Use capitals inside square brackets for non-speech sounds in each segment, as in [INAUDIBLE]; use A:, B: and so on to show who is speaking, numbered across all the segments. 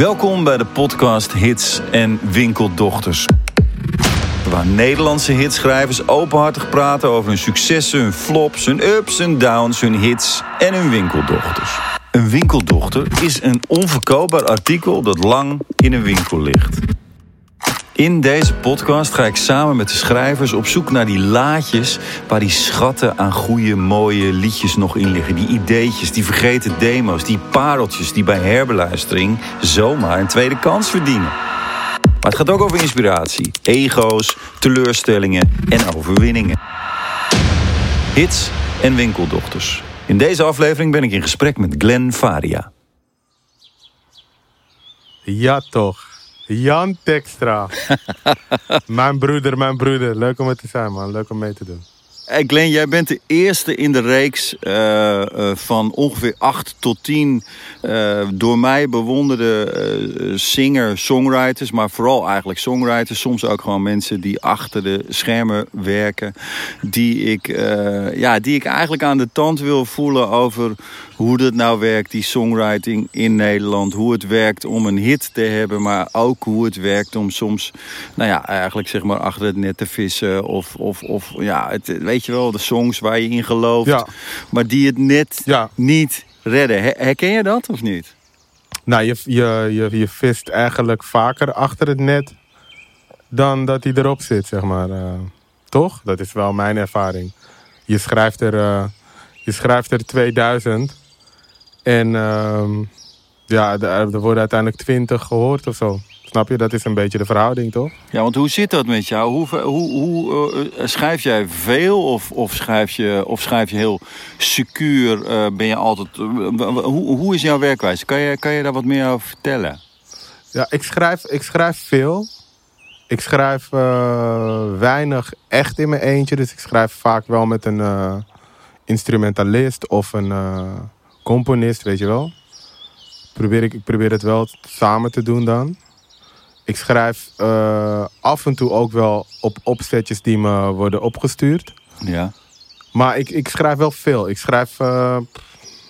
A: Welkom bij de podcast Hits en Winkeldochters. Waar Nederlandse hitschrijvers openhartig praten over hun successen, hun flops, hun ups en downs, hun hits en hun winkeldochters. Een winkeldochter is een onverkoopbaar artikel dat lang in een winkel ligt. In deze podcast ga ik samen met de schrijvers op zoek naar die laadjes waar die schatten aan goede, mooie liedjes nog in liggen. Die ideetjes, die vergeten demo's, die pareltjes die bij herbeluistering zomaar een tweede kans verdienen. Maar het gaat ook over inspiratie, ego's, teleurstellingen en overwinningen. Hits en winkeldochters. In deze aflevering ben ik in gesprek met Glenn Faria.
B: Ja toch. Jan Tekstra. [LAUGHS] mijn broeder, mijn broeder. Leuk om het te zijn man. Leuk om mee te doen.
A: Hey Glenn, jij bent de eerste in de reeks uh, uh, van ongeveer 8 tot 10 uh, door mij bewonderde singer-songwriters, maar vooral eigenlijk songwriters. Soms ook gewoon mensen die achter de schermen werken. Die ik, ja, die ik eigenlijk aan de tand wil voelen over hoe dat nou werkt, die songwriting in Nederland. Hoe het werkt om een hit te hebben, maar ook hoe het werkt om soms, nou ja, eigenlijk zeg maar achter het net te vissen. Of, of, of ja, het, weet je wel, de songs waar je in gelooft,
B: Ja.
A: maar die het net
B: Ja.
A: niet redden. Her- Herken je dat of niet?
B: Nou, je, je, je, je vist eigenlijk vaker achter het net dan dat hij erop zit, zeg maar. eh. toch? Dat is wel mijn ervaring. Je schrijft er, eh, je schrijft er 2000 en ehm, ja, er, er worden uiteindelijk 20 gehoord of zo. Snap je? Dat is een beetje de verhouding, toch?
A: Ja, want hoe zit dat met jou? Hoe, hoe, hoe eh, schrijf jij veel of, of, schrijf je, of schrijf je heel secuur? Eh, ben je altijd, eh, hoe, hoe is jouw werkwijze? Kan je, kan je daar wat meer over vertellen?
B: Ja, ik schrijf, ik schrijf veel. Ik schrijf weinig echt in mijn eentje. Dus ik schrijf vaak wel met een instrumentalist of een componist, weet je wel. Probeer ik, ik probeer het wel samen te doen dan. Ik schrijf eh, af en toe ook wel op opzetjes die me worden opgestuurd.
A: Ja.
B: Maar ik, ik schrijf wel veel. Ik schrijf, eh,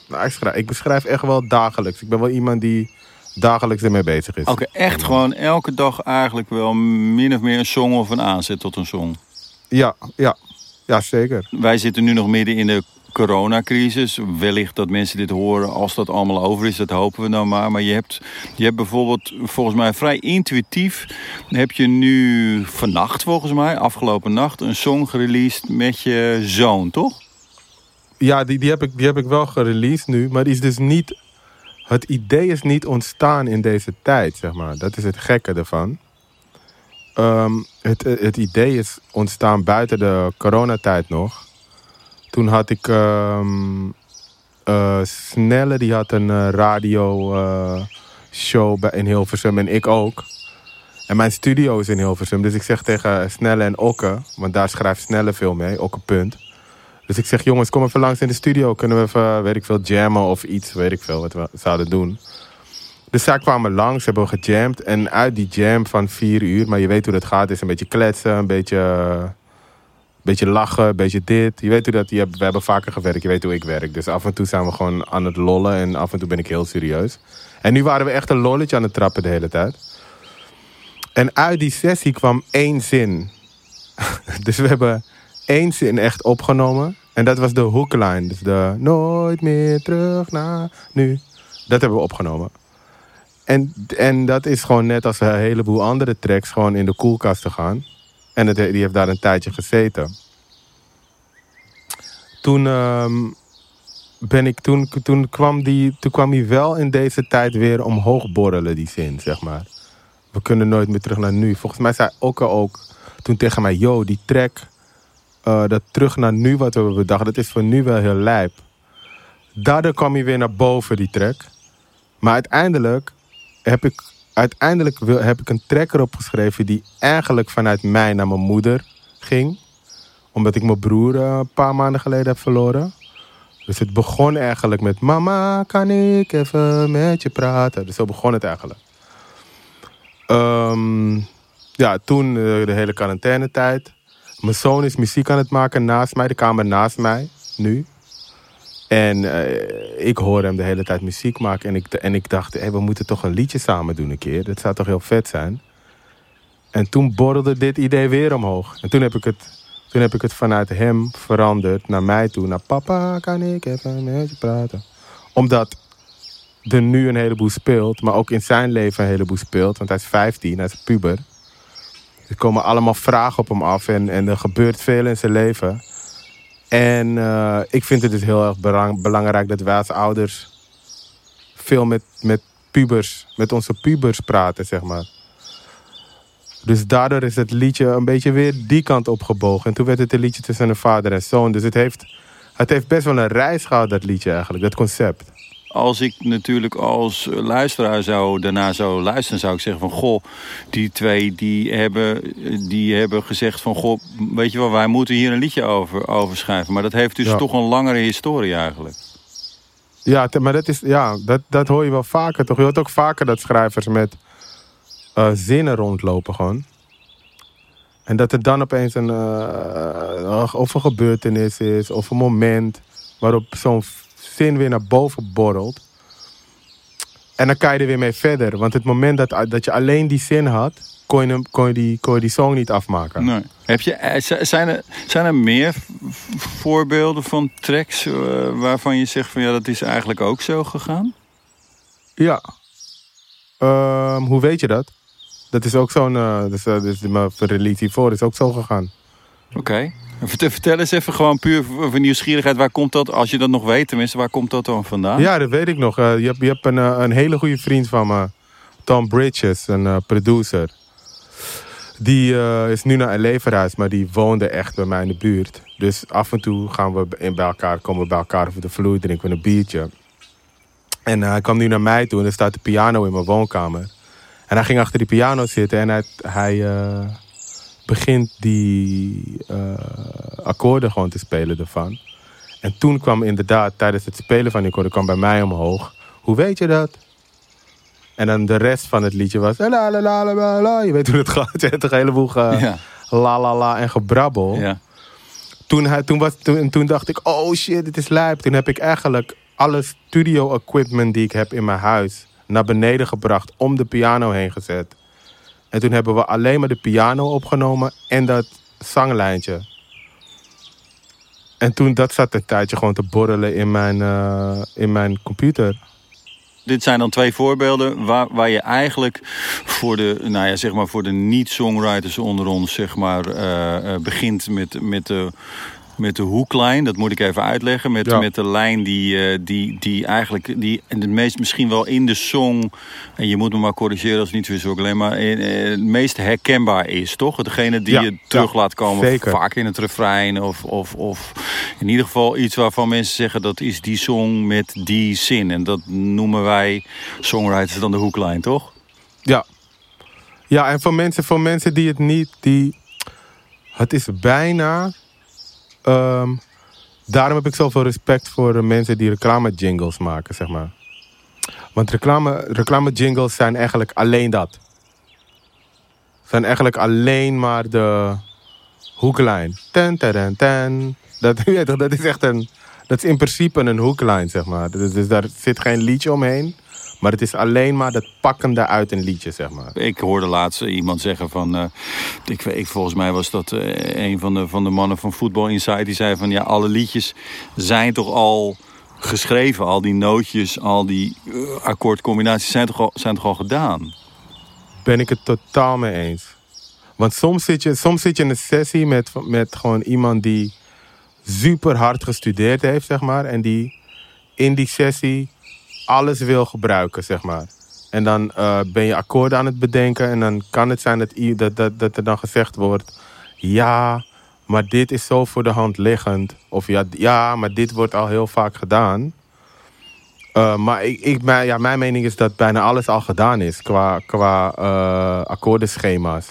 B: nou, ik schrijf. Ik beschrijf echt wel dagelijks. Ik ben wel iemand die dagelijks ermee bezig is.
A: Oké, echt gewoon elke dag eigenlijk wel min of meer een song of een aanzet tot een song.
B: Ja, ja, ja, zeker.
A: Wij zitten nu nog midden in de coronacrisis. Wellicht dat mensen dit horen als dat allemaal over is. Dat hopen we nou maar. Maar je hebt, je hebt bijvoorbeeld volgens mij vrij intuïtief... heb je nu vannacht volgens mij, afgelopen nacht... een song gereleased met je zoon, toch?
B: Ja, die, die, heb ik, die heb ik wel gereleased nu. Maar die is dus niet. Het idee is niet ontstaan in deze tijd, zeg maar. Dat is het gekke ervan. Ehm, het, het idee is ontstaan buiten de coronatijd nog. Toen had ik. ehm eh, Snelle, die had een eh, radio eh, show bij, in Hilversum en ik ook. En mijn studio is in Hilversum. Dus ik zeg tegen Snelle en Okke, want daar schrijft Snelle veel mee, Okke Punt. Dus ik zeg, jongens, kom even langs in de studio. Kunnen we even, weet ik veel, jammen of iets, weet ik veel, wat we zouden doen. Dus zij kwamen langs, hebben we gejamd. En uit die jam van vier uur, maar je weet hoe dat gaat, is een beetje kletsen, een beetje, beetje lachen, beetje dit. Je weet hoe dat, we hebben vaker gewerkt, je weet hoe ik werk. Dus af en toe zijn we gewoon aan het lollen en af en toe ben ik heel serieus. En nu waren we echt een lolletje aan het trappen de hele tijd. En uit die sessie kwam één zin. [LAUGHS] dus we hebben één zin echt opgenomen. En dat was de hookline. Dus de nooit meer terug naar nu. Dat hebben we opgenomen. En, en dat is gewoon net als een heleboel andere tracks gewoon in de koelkast te gaan. En die heeft daar een tijdje gezeten. Toen, ehm, ben ik, toen, toen, kwam die, toen kwam hij wel in deze tijd weer omhoog borrelen, die zin, zeg maar. We kunnen nooit meer terug naar nu. Volgens mij zei Okke ook toen tegen mij... Yo, die track, eh, dat terug naar nu wat we bedacht... dat is voor nu wel heel lijp. Daardoor kwam hij weer naar boven, die track. Maar uiteindelijk heb ik, uiteindelijk wil, heb ik een track erop geschreven... die eigenlijk vanuit mij naar mijn moeder ging. Omdat ik mijn broer eh, een paar maanden geleden heb verloren. Dus het begon eigenlijk met... Mama, kan ik even met je praten? Dus zo begon het eigenlijk. Ehm, ja, toen eh, de hele quarantainetijd. Mijn zoon is muziek aan het maken naast mij, de kamer naast mij, nu. En eh, ik hoor hem de hele tijd muziek maken. En ik, en ik dacht, hey, we moeten toch een liedje samen doen een keer. Dat zou toch heel vet zijn. En toen borrelde dit idee weer omhoog. En toen heb ik het, toen heb ik het vanuit hem veranderd naar mij toe. Naar papa, kan ik even met je praten? Omdat er nu een heleboel speelt. Maar ook in zijn leven een heleboel speelt. Want hij is 15, hij is puber. Er komen allemaal vragen op hem af. En, en er gebeurt veel in zijn leven. En uh, ik vind het dus heel erg belangrijk dat wij als ouders veel met, met pubers, met onze pubers praten, zeg maar. Dus daardoor is het liedje een beetje weer die kant opgebogen. En toen werd het een liedje tussen een vader en zoon. Dus het heeft, het heeft best wel een reis gehad, dat liedje eigenlijk, dat concept
A: als ik natuurlijk als luisteraar zou, daarna zou luisteren, zou ik zeggen van goh, die twee die hebben, die hebben gezegd van goh, weet je wel, wij moeten hier een liedje over, over schrijven. Maar dat heeft dus toch een langere historie eigenlijk.
B: Ja, maar dat, is, ja dat, dat hoor je wel vaker toch? Je hoort ook vaker dat schrijvers met uh, zinnen rondlopen gewoon. En dat er dan opeens een, uh, of een gebeurtenis is, of een moment waarop zo'n zin weer naar boven borrelt. En dan kan je er weer mee verder. Want het moment dat, dat je alleen die zin had, kon je, kon je, die, kon je die song niet afmaken.
A: Nee. Heb je, eh, zijn, er, zijn er meer voorbeelden van tracks uh, waarvan je zegt van ja, dat is eigenlijk ook zo gegaan?
B: Ja. Um, hoe weet je dat? Dat is ook zo'n, uh, dus, uh, dus mijn release hiervoor is ook zo gegaan.
A: Oké. Okay. Vertel eens even gewoon puur voor nieuwsgierigheid. Waar komt dat, als je dat nog weet tenminste, waar komt dat dan vandaan?
B: Ja, dat weet ik nog. Uh, je hebt, je hebt een, uh, een hele goede vriend van me. Tom Bridges, een uh, producer. Die is nu naar LA verhuisd, maar die woonde echt bij mij in de buurt. Dus af en toe gaan we in bij elkaar, komen we bij elkaar over de vloer, drinken we een biertje. En hij kwam nu naar mij toe en er staat de piano in mijn woonkamer. En hij ging achter die piano zitten en hij, hij begint die uh, akkoorden gewoon te spelen ervan. En toen kwam inderdaad, tijdens het spelen van die akkoorden, kwam bij mij omhoog. Hoe weet je dat? En dan de rest van het liedje was... La, la, la, la, la. Je weet hoe het [LAUGHS] gaat. Je hebt toch een heleboel ge, ja. la la la en gebrabbel. Ja. Toen, hij, toen, was, toen, toen dacht ik, oh shit, dit is lijp. Toen heb ik eigenlijk alle studio equipment die ik heb in mijn huis... naar beneden gebracht, om de piano heen gezet. En toen hebben we alleen maar de piano opgenomen en dat zanglijntje. En toen dat zat een tijdje gewoon te borrelen in mijn, uh, in mijn computer.
A: Dit zijn dan twee voorbeelden waar, waar je eigenlijk voor de, nou ja, zeg maar voor de niet-songwriters onder ons zeg maar, uh, begint met, met de met de hoeklijn. Dat moet ik even uitleggen. Met, met de lijn die, uh, die, die eigenlijk die, het meest misschien wel in de song. En je moet me maar corrigeren als het niet zo is ook alleen maar uh, het meest herkenbaar is, toch? Degene die je terug laat komen. Zeker. Vaak in het refrein. Of, of, of in ieder geval iets waarvan mensen zeggen dat is die song met die zin. En dat noemen wij songwriters dan de hoeklijn, toch?
B: Ja. Ja, en voor mensen, voor mensen die het niet, die. Het is bijna Um, daarom heb ik zoveel respect voor mensen die reclame jingles maken, zeg maar. Want reclame, reclame jingles zijn eigenlijk alleen dat. Zijn eigenlijk alleen maar de hoeklijn. Ten, ten, ten. Dat, [LAUGHS] dat is echt een. Dat is in principe een hoeklijn, zeg maar. Dus, dus daar zit geen liedje omheen. Maar het is alleen maar dat pakkende uit een liedje, zeg maar.
A: Ik hoorde laatst iemand zeggen van... Uh, ik, ik, volgens mij was dat uh, een van de, van de mannen van Football Insight. Die zei van, ja, alle liedjes zijn toch al geschreven. Al die nootjes, al die uh, akkoordcombinaties zijn toch, al, zijn toch al gedaan?
B: Ben ik het totaal mee eens. Want soms zit je, soms zit je in een sessie met, met gewoon iemand die super hard gestudeerd heeft, zeg maar. En die in die sessie alles wil gebruiken, zeg maar. En dan uh, ben je akkoorden aan het bedenken. En dan kan het zijn dat, dat, dat, er dan gezegd wordt: Ja, maar dit is zo voor de hand liggend. Of ja, ja maar dit wordt al heel vaak gedaan. Uh, maar ik, ik, mijn, ja, mijn mening is dat bijna alles al gedaan is qua, qua uh, akkoordenschema's.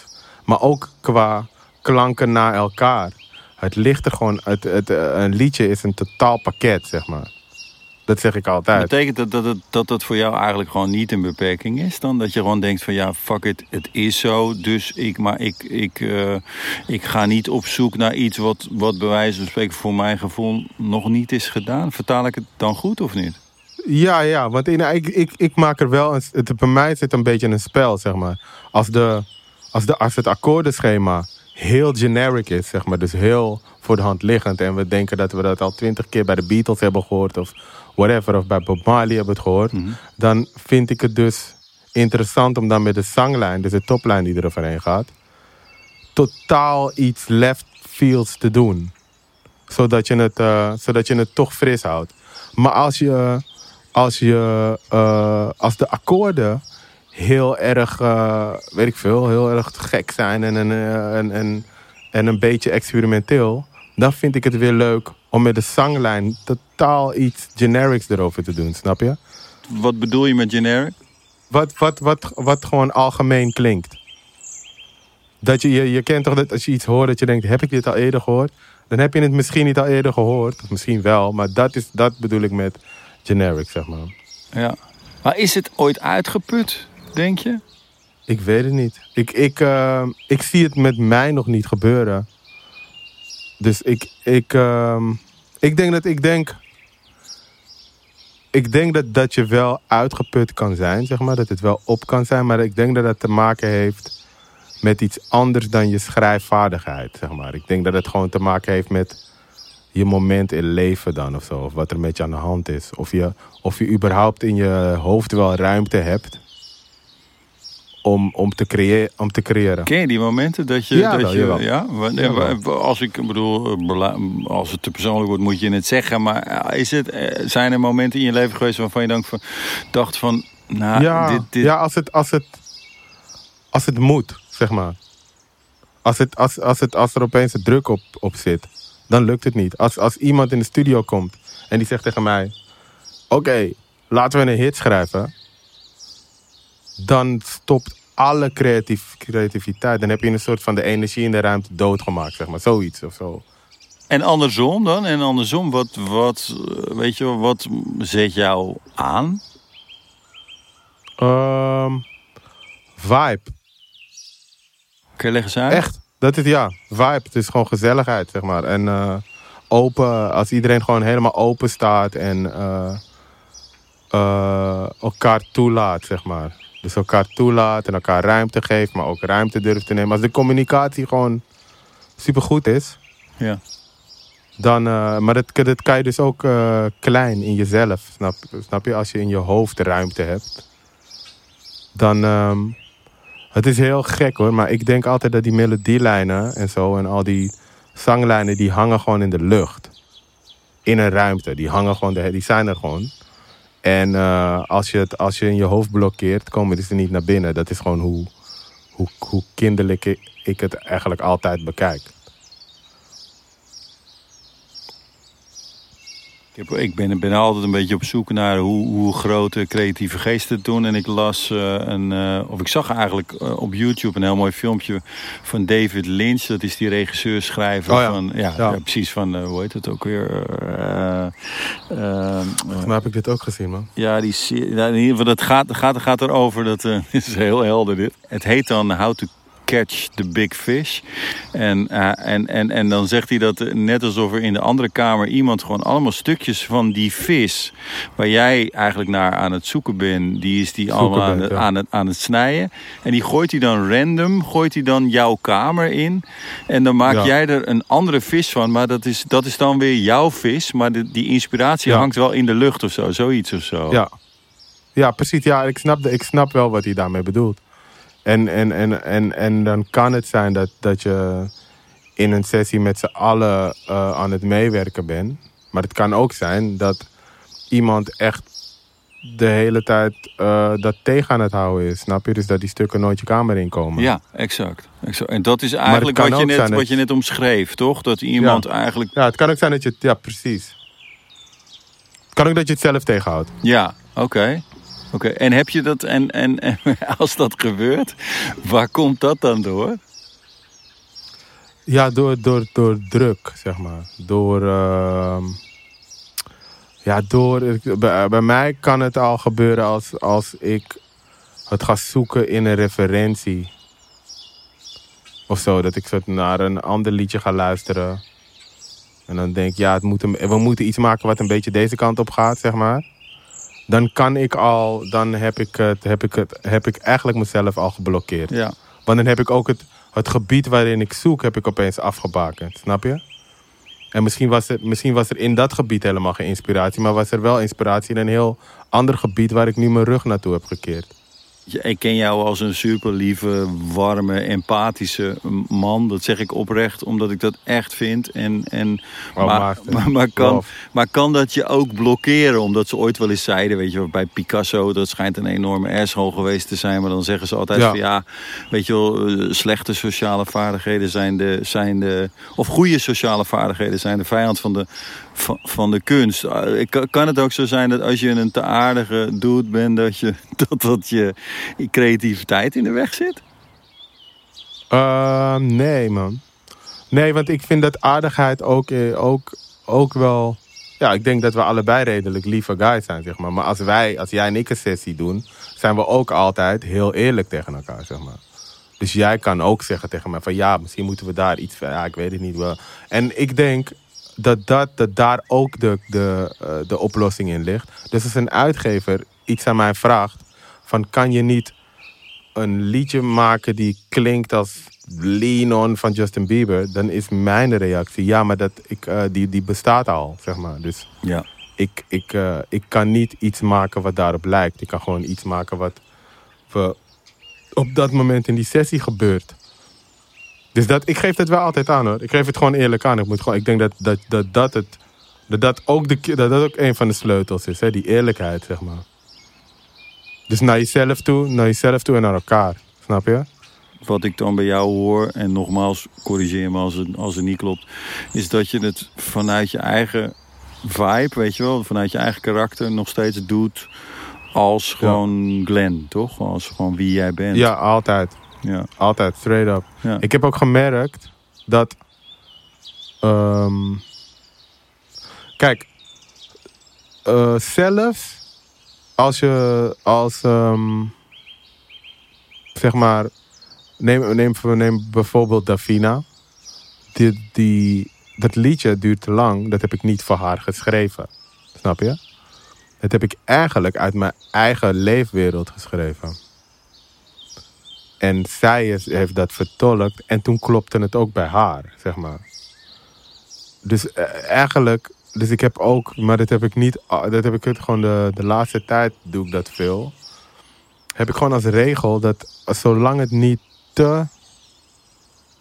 B: Maar ook qua klanken naar elkaar. Het ligt er gewoon, het, het, een liedje is een totaal pakket, zeg maar. Dat zeg ik altijd.
A: Betekent dat dat, het, dat dat voor jou eigenlijk gewoon niet een beperking is dan? Dat je gewoon denkt van ja, fuck it, het is zo. Dus ik, maar ik, ik, uh, ik ga niet op zoek naar iets wat, wat bij wijze van spreken voor mijn gevoel nog niet is gedaan. Vertaal ik het dan goed of niet?
B: Ja, ja, want in, ik, ik, ik maak er wel, een, het, bij mij zit een beetje een spel, zeg maar. Als, de, als, de, als het akkoordenschema heel generic is, zeg maar, dus heel voor de hand liggend. En we denken dat we dat al twintig keer bij de Beatles hebben gehoord of whatever, of bij Bob Marley hebben het gehoord. Mhm. Dan vind ik het dus interessant om dan met de zanglijn, dus de toplijn die er overheen gaat, totaal iets left fields te doen. Zodat je het, uh, zodat je het toch fris houdt. Maar als je, als je, uh, als de akkoorden heel erg, uh, weet ik veel, heel erg gek zijn en, en, en, en, en een beetje experimenteel, dan vind ik het weer leuk om met de zanglijn totaal iets generics erover te doen, snap je?
A: Wat bedoel je met generic?
B: Wat, wat, wat, wat gewoon algemeen klinkt. Dat je, je, je kent toch dat als je iets hoort dat je denkt, heb ik dit al eerder gehoord? Dan heb je het misschien niet al eerder gehoord. Of misschien wel, maar dat, is, dat bedoel ik met generic, zeg maar.
A: Ja. Maar is het ooit uitgeput, denk je?
B: Ik weet het niet. Ik, ik, uh, ik zie het met mij nog niet gebeuren. Dus ik, ik, uh, ik denk dat ik denk. Ik denk dat, dat je wel uitgeput kan zijn, zeg maar. Dat het wel op kan zijn. Maar ik denk dat dat te maken heeft met iets anders dan je schrijfvaardigheid, zeg maar. Ik denk dat het gewoon te maken heeft met je moment in leven dan of zo. Of wat er met je aan de hand is. Of je, of je überhaupt in je hoofd wel ruimte hebt om, om, te, creëren, om te creëren.
A: Ken je die momenten dat je... Ja, dat je, ja? Als ik bedoel, als het te persoonlijk wordt, moet je het zeggen. Maar is het, eh, zijn er momenten in je leven geweest waarvan je dan dacht van... Nou,
B: ja,
A: dit, dit...
B: ja als, het, als, het, als het moet, zeg maar. Als, het, als, als, het, als er opeens een druk op, op zit, dan lukt het niet. Als, als iemand in de studio komt en die zegt tegen mij... Oké, laten we een hit schrijven dan stopt alle creatief, creativiteit. Dan heb je een soort van de energie in de ruimte doodgemaakt, zeg maar. Zoiets of zo.
A: En andersom dan? En andersom, wat, wat, weet je, wat zet jou aan?
B: Um, vibe.
A: Kun je leggen uit?
B: Echt, dat is ja, vibe. Het is gewoon gezelligheid, zeg maar. En uh, open, als iedereen gewoon helemaal open staat en uh, uh, elkaar toelaat, zeg maar. Dus elkaar toelaat en elkaar ruimte geeft, maar ook ruimte durft te nemen. Als de communicatie gewoon supergoed is.
A: Ja.
B: Dan, uh, maar dat, dat kan je dus ook uh, klein in jezelf. Snap, snap je? Als je in je hoofd ruimte hebt. Dan. Um, het is heel gek hoor, maar ik denk altijd dat die melodielijnen en zo en al die zanglijnen, die hangen gewoon in de lucht. In een ruimte. Die hangen gewoon, die zijn er gewoon. En uh, als, je het, als je in je hoofd blokkeert, komen ze niet naar binnen. Dat is gewoon hoe, hoe, hoe kinderlijk ik het eigenlijk altijd bekijk.
A: Ik ben, ben altijd een beetje op zoek naar hoe, hoe grote creatieve geesten het doen. En ik las uh, een, uh, of ik zag eigenlijk uh, op YouTube een heel mooi filmpje van David Lynch. Dat is die regisseur, schrijver
B: oh, ja.
A: van, ja, ja. ja precies van, hoe heet het ook weer?
B: Volgens mij heb ik dit ook gezien, man.
A: Ja, die, in ieder geval, dat gaat, gaat, gaat erover. Dat [LAUGHS] is heel helder dit. Het heet dan How to catch the big fish. En, uh, en, en, en dan zegt hij dat net alsof er in de andere kamer iemand gewoon allemaal stukjes van die vis, waar jij eigenlijk naar aan het zoeken bent, die is die zoeken allemaal aan, bent, ja. aan, het, aan het snijden. En die gooit hij dan random, gooit hij dan jouw kamer in. En dan maak ja. jij er een andere vis van, maar dat is, dat is dan weer jouw vis. Maar de, die inspiratie ja. hangt wel in de lucht of zo, zoiets of zo.
B: Ja, ja precies. Ja, ik snap, ik snap wel wat hij daarmee bedoelt. En, en, en, en, en dan kan het zijn dat, dat je in een sessie met z'n allen uh, aan het meewerken bent. Maar het kan ook zijn dat iemand echt de hele tijd uh, dat tegen aan het houden is. Snap je? Dus dat die stukken nooit je kamer inkomen.
A: Ja, exact. exact. En dat is eigenlijk wat je, net, wat je net omschreef, toch? Dat iemand
B: ja.
A: eigenlijk...
B: Ja, het kan ook zijn dat je... Ja, precies. Het kan ook dat je het zelf tegenhoudt.
A: Ja, oké. Okay. Oké, en heb je dat, en, en, en [LAUGHS] als dat gebeurt, waar komt dat dan door?
B: Ja, door, door, door druk, zeg maar. Door, uh, Ja, door. Bij, mij kan het al gebeuren als, als ik het ga zoeken in een referentie. Of zo, dat ik soort naar een ander liedje ga luisteren. En dan denk ik, ja, het moet we moeten iets maken wat een beetje deze kant op gaat, zeg maar. Dan kan ik al, dan heb ik, het, heb ik, het, heb ik eigenlijk mezelf al geblokkeerd.
A: Ja.
B: Want dan heb ik ook het, het gebied waarin ik zoek, heb ik opeens afgebakend. Snap je? En misschien was, er, misschien was er in dat gebied helemaal geen inspiratie. Maar was er wel inspiratie in een heel ander gebied waar ik nu mijn rug naartoe heb gekeerd.
A: Ik ken jou als een super lieve, warme, empathische man. Dat zeg ik oprecht, omdat ik dat echt vind. En, en, maar, [LAUGHS] maar, maar kan, maar kan dat je ook blokkeren? Omdat ze ooit wel eens zeiden, weet je wel, bij Picasso, dat schijnt een enorme asshole geweest te zijn. Maar dan zeggen ze altijd
B: Ja.
A: van ja, weet je wel, eh, slechte sociale vaardigheden zijn de, zijn de, of goede sociale vaardigheden zijn de vijand van de, van, de kunst. Eh, Kan, het ook zo zijn dat als je een te aardige dude bent, dat, je, [LAUGHS] dat, dat je creativiteit in de weg zit?
B: Ehm, nee, man. Nee, want ik vind dat aardigheid ook, eh, ook, ook wel... Ja, ik denk dat we allebei redelijk lieve guys zijn, zeg maar. Maar als wij, als jij en ik een sessie doen... zijn we ook altijd heel eerlijk tegen elkaar, zeg maar. Dus jij kan ook zeggen tegen mij van... ja, misschien moeten we daar iets... Ja, ik weet het niet wel. En ik denk dat, dat, dat daar ook de, de, eh, de oplossing in ligt. Dus als een uitgever iets aan mij vraagt... van kan je niet een liedje maken die klinkt als Lean On van Justin Bieber, dan is mijn reactie ja, maar dat, ik, eh, die, die bestaat al, zeg maar. Dus
A: Ja.
B: ik, ik, eh, ik kan niet iets maken wat daarop lijkt. Ik kan gewoon iets maken wat we op dat moment in die sessie gebeurt. Dus dat, ik geef het wel altijd aan hoor. Ik geef het gewoon eerlijk aan. Ik, moet gewoon, ik denk dat dat, dat, dat, het, dat, dat, ook de, dat dat ook een van de sleutels is. Hè? Die eerlijkheid, zeg maar. Dus naar jezelf toe, naar jezelf toe en naar elkaar. Snap je?
A: Wat ik dan bij jou hoor, en nogmaals, corrigeer me als het, als het niet klopt, is dat je het vanuit je eigen vibe, weet je wel, vanuit je eigen karakter nog steeds doet als gewoon Glenn, toch? Als gewoon wie jij bent.
B: Ja, altijd.
A: Ja.
B: Altijd, straight up.
A: Ja.
B: Ik heb ook gemerkt dat. ehm, kijk, eh, zelfs als je als. ehm, zeg maar. Neem, neem, neem bijvoorbeeld Davina. Die, die, dat liedje duurt te lang. Dat heb ik niet voor haar geschreven. Snap je? Dat heb ik eigenlijk uit mijn eigen leefwereld geschreven. En zij heeft dat vertolkt. En toen klopte het ook bij haar, zeg maar. Dus eh, eigenlijk, dus ik heb ook, maar dat heb ik niet, ah, dat heb ik het gewoon de, de laatste tijd doe ik dat veel. Heb ik gewoon als regel dat zolang het niet te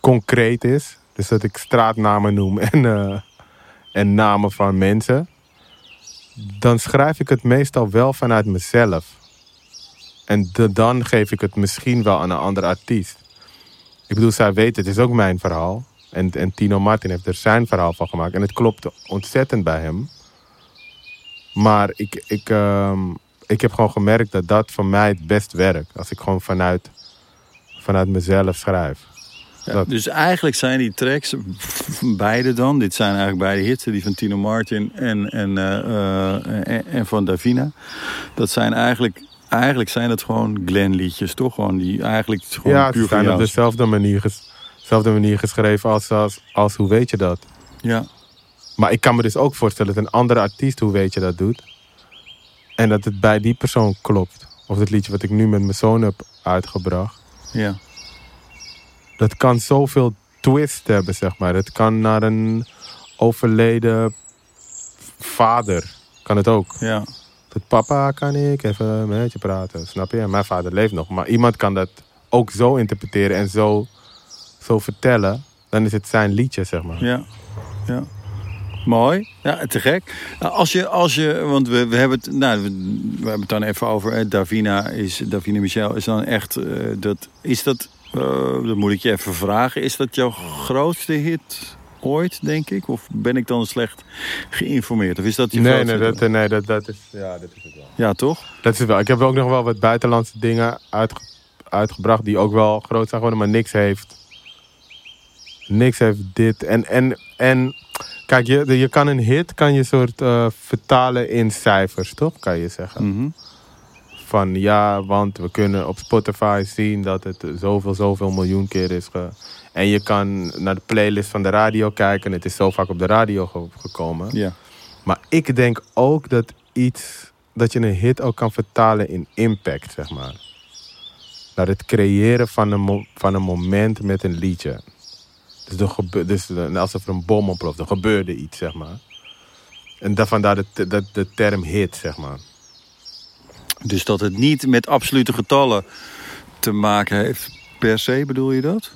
B: concreet is, dus dat ik straatnamen noem [LAUGHS] en, eh, en namen van mensen, dan schrijf ik het meestal wel vanuit mezelf. En de- dan geef ik het misschien wel aan een andere artiest. Ik bedoel, zij weet, het is ook mijn verhaal. En, en Tino Martin heeft er zijn verhaal van gemaakt. En het klopt ontzettend bij hem. Maar ik, ik, ehm, ik heb gewoon gemerkt dat dat voor mij het best werkt. Als ik gewoon vanuit, vanuit mezelf schrijf.
A: Ja,
B: Dat-
A: Dus eigenlijk zijn die tracks, beide dan, dit zijn eigenlijk beide hits, die van Tino Martin en, en, eh, eh, en, en van Davina. Dat zijn eigenlijk, eigenlijk zijn het gewoon Glenn liedjes, toch? Gewoon die eigenlijk gewoon
B: ja,
A: puur van
B: zijn op dezelfde manier, ges- dezelfde manier geschreven als, als, als hoe weet je dat.
A: Ja,
B: Maar ik kan me dus ook voorstellen dat een andere artiest, hoe weet je dat doet. En dat het bij die persoon klopt. Of het liedje wat ik nu met mijn zoon heb uitgebracht.
A: ja,
B: Dat kan zoveel twist hebben, zeg maar. Het kan naar een overleden vader. Kan het ook.
A: ja.
B: Dat papa, kan ik even met je praten. Snap je? Mijn vader leeft nog. Maar iemand kan dat ook zo interpreteren en zo, zo vertellen. Dan is het zijn liedje, zeg maar.
A: Ja, ja. Mooi. Ja, te gek. Nou, Als je, als je want we, we hebben het, nou, we, hebben het dan even over. Davina is, Davina Michel is dan echt, eh, dat, is dat, eh, dat moet ik je even vragen. Is dat jouw grootste hit ooit, denk ik? Of ben ik dan slecht geïnformeerd? Of is dat je
B: Nee, nee, dat, nee dat, dat, is, ja, dat is het wel.
A: Ja, toch?
B: Dat is het wel. Ik heb ook nog wel wat buitenlandse dingen uitge- uitgebracht die ook wel groot zijn geworden, maar niks heeft. Niks heeft dit. En, en, en kijk, je, je kan een hit kan je soort eh, vertalen in cijfers, toch? Kan je zeggen.
A: Mhm.
B: Van ja, want we kunnen op Spotify zien dat het zoveel, zoveel miljoen keer is. En je kan naar de playlist van de radio kijken. Het is zo vaak op de radio ge- gekomen.
A: Ja.
B: Maar ik denk ook dat iets, dat je een hit ook kan vertalen in impact, zeg maar. Naar het creëren van een, mo- van een moment met een liedje. Dus, er gebe- dus eh, alsof er een bom ontploft, er gebeurde iets, zeg maar. En dat vandaar de, de, de term hit, zeg maar.
A: Dus dat het niet met absolute getallen te maken heeft per se, bedoel je dat?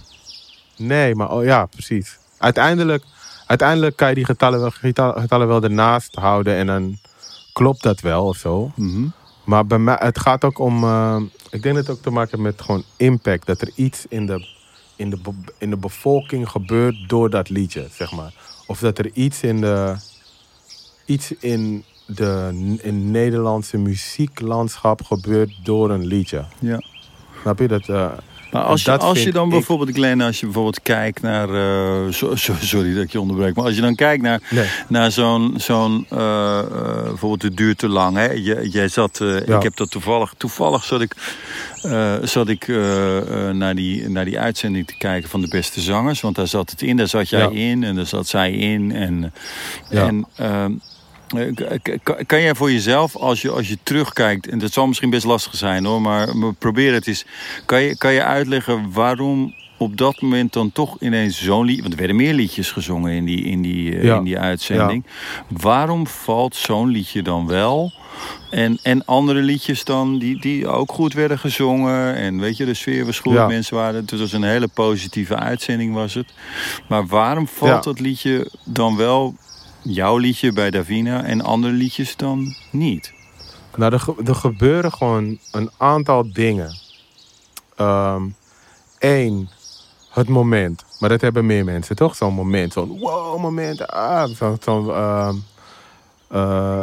B: Nee, maar oh, ja, precies. Uiteindelijk, uiteindelijk kan je die getallen wel, getallen, wel ernaast houden en dan klopt dat wel of zo.
A: Mhm.
B: Maar bij mij, het gaat ook om. eh, ik denk dat het ook te maken heeft met gewoon impact. Dat er iets in de, in, de, in de bevolking gebeurt door dat liedje, zeg maar. Of dat er iets in de. Iets in de in Nederlandse muzieklandschap gebeurt door een liedje.
A: Ja.
B: Snap je dat? eh,
A: Maar als je, als je dan
B: ik-
A: bijvoorbeeld, Glenn, als je bijvoorbeeld kijkt naar... eh, so- so- sorry dat ik je onderbreek, maar als je dan kijkt naar,
B: nee.
A: naar zo'n... zo'n eh, eh, bijvoorbeeld het duurt te lang, hè? Je, jij zat...
B: Ja.
A: Ik heb dat toevallig... Toevallig zat ik, zat ik naar, die, naar die uitzending te kijken van de beste zangers. Want daar zat het in, daar zat jij
B: Ja.
A: in en daar zat zij in. En,
B: Ja.
A: en ehm, eh, Kan jij voor jezelf, als je, als je terugkijkt, en dat zal misschien best lastig zijn hoor, maar, probeer het eens. Kan je, kan je uitleggen waarom op dat moment dan toch ineens zo'n lied, want er werden meer liedjes gezongen in die, in die, eh,
B: Ja.
A: in die uitzending. Waarom valt zo'n liedje dan wel? En, en andere liedjes dan, die, die ook goed werden gezongen. En weet je, de sfeer was goed,
B: Ja.
A: mensen waren... Het was een hele positieve uitzending was het. Maar waarom valt dat liedje dan wel jouw liedje bij Davina en andere liedjes dan niet?
B: Nou, er, er gebeuren gewoon een aantal dingen. Eén, het moment. Maar dat hebben meer mensen, toch? Zo'n moment. Zo'n wow moment. Ah, zo'n... zo'n ehm, eh,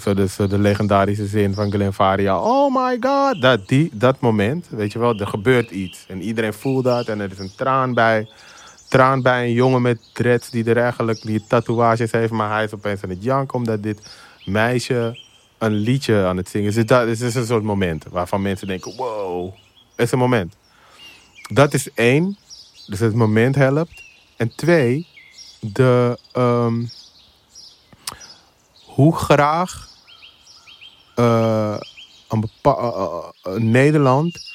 B: zo de, zo de legendarische zin van Glenn Faria. Oh my god. Dat, die, dat moment, weet je wel, er gebeurt iets. En iedereen voelt dat en er is een traan bij. Traan bij een jongen met dreads die er eigenlijk die tatoeages heeft. Maar hij is opeens aan het janken omdat dit meisje een liedje aan het zingen is. Dus dat is dus een soort moment waarvan mensen denken, wow. Het is een moment. Dat is één. Dus het moment helpt. En twee, de, ehm, hoe graag eh, een eh, eh, Nederland